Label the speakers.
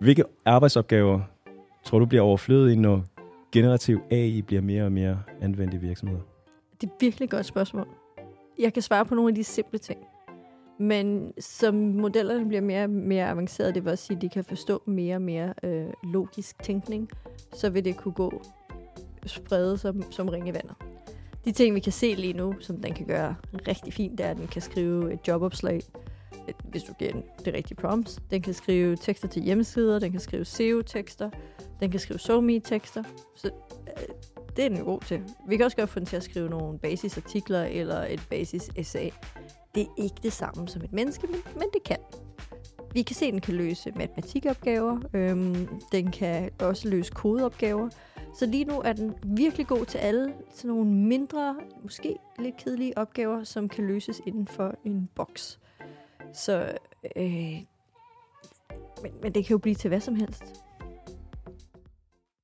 Speaker 1: Hvilke arbejdsopgaver tror du bliver overflødige, når generativ AI bliver mere og mere anvendt i virksomheder?
Speaker 2: Det er et virkelig godt spørgsmål. Jeg kan svare på nogle af de simple ting. Men som modellerne bliver mere og mere avancerede, det vil også sige, at de kan forstå mere og mere øh, logisk tænkning, så vil det kunne gå sprede som, som ringe i vandet. De ting, vi kan se lige nu, som den kan gøre rigtig fint, det er, at den kan skrive et jobopslag, hvis du giver den det rigtige prompts. Den kan skrive tekster til hjemmesider, den kan skrive SEO-tekster, den kan skrive SoMe-tekster. Så øh, det er den god til. Vi kan også godt få den til at skrive nogle basisartikler eller et basis-essay. Det er ikke det samme som et menneske, men, men det kan. Vi kan se, at den kan løse matematikopgaver. Øhm, den kan også løse kodeopgaver. Så lige nu er den virkelig god til alle sådan nogle mindre, måske lidt kedelige opgaver, som kan løses inden for en boks. Så, øh, men, men det kan jo blive til hvad som helst.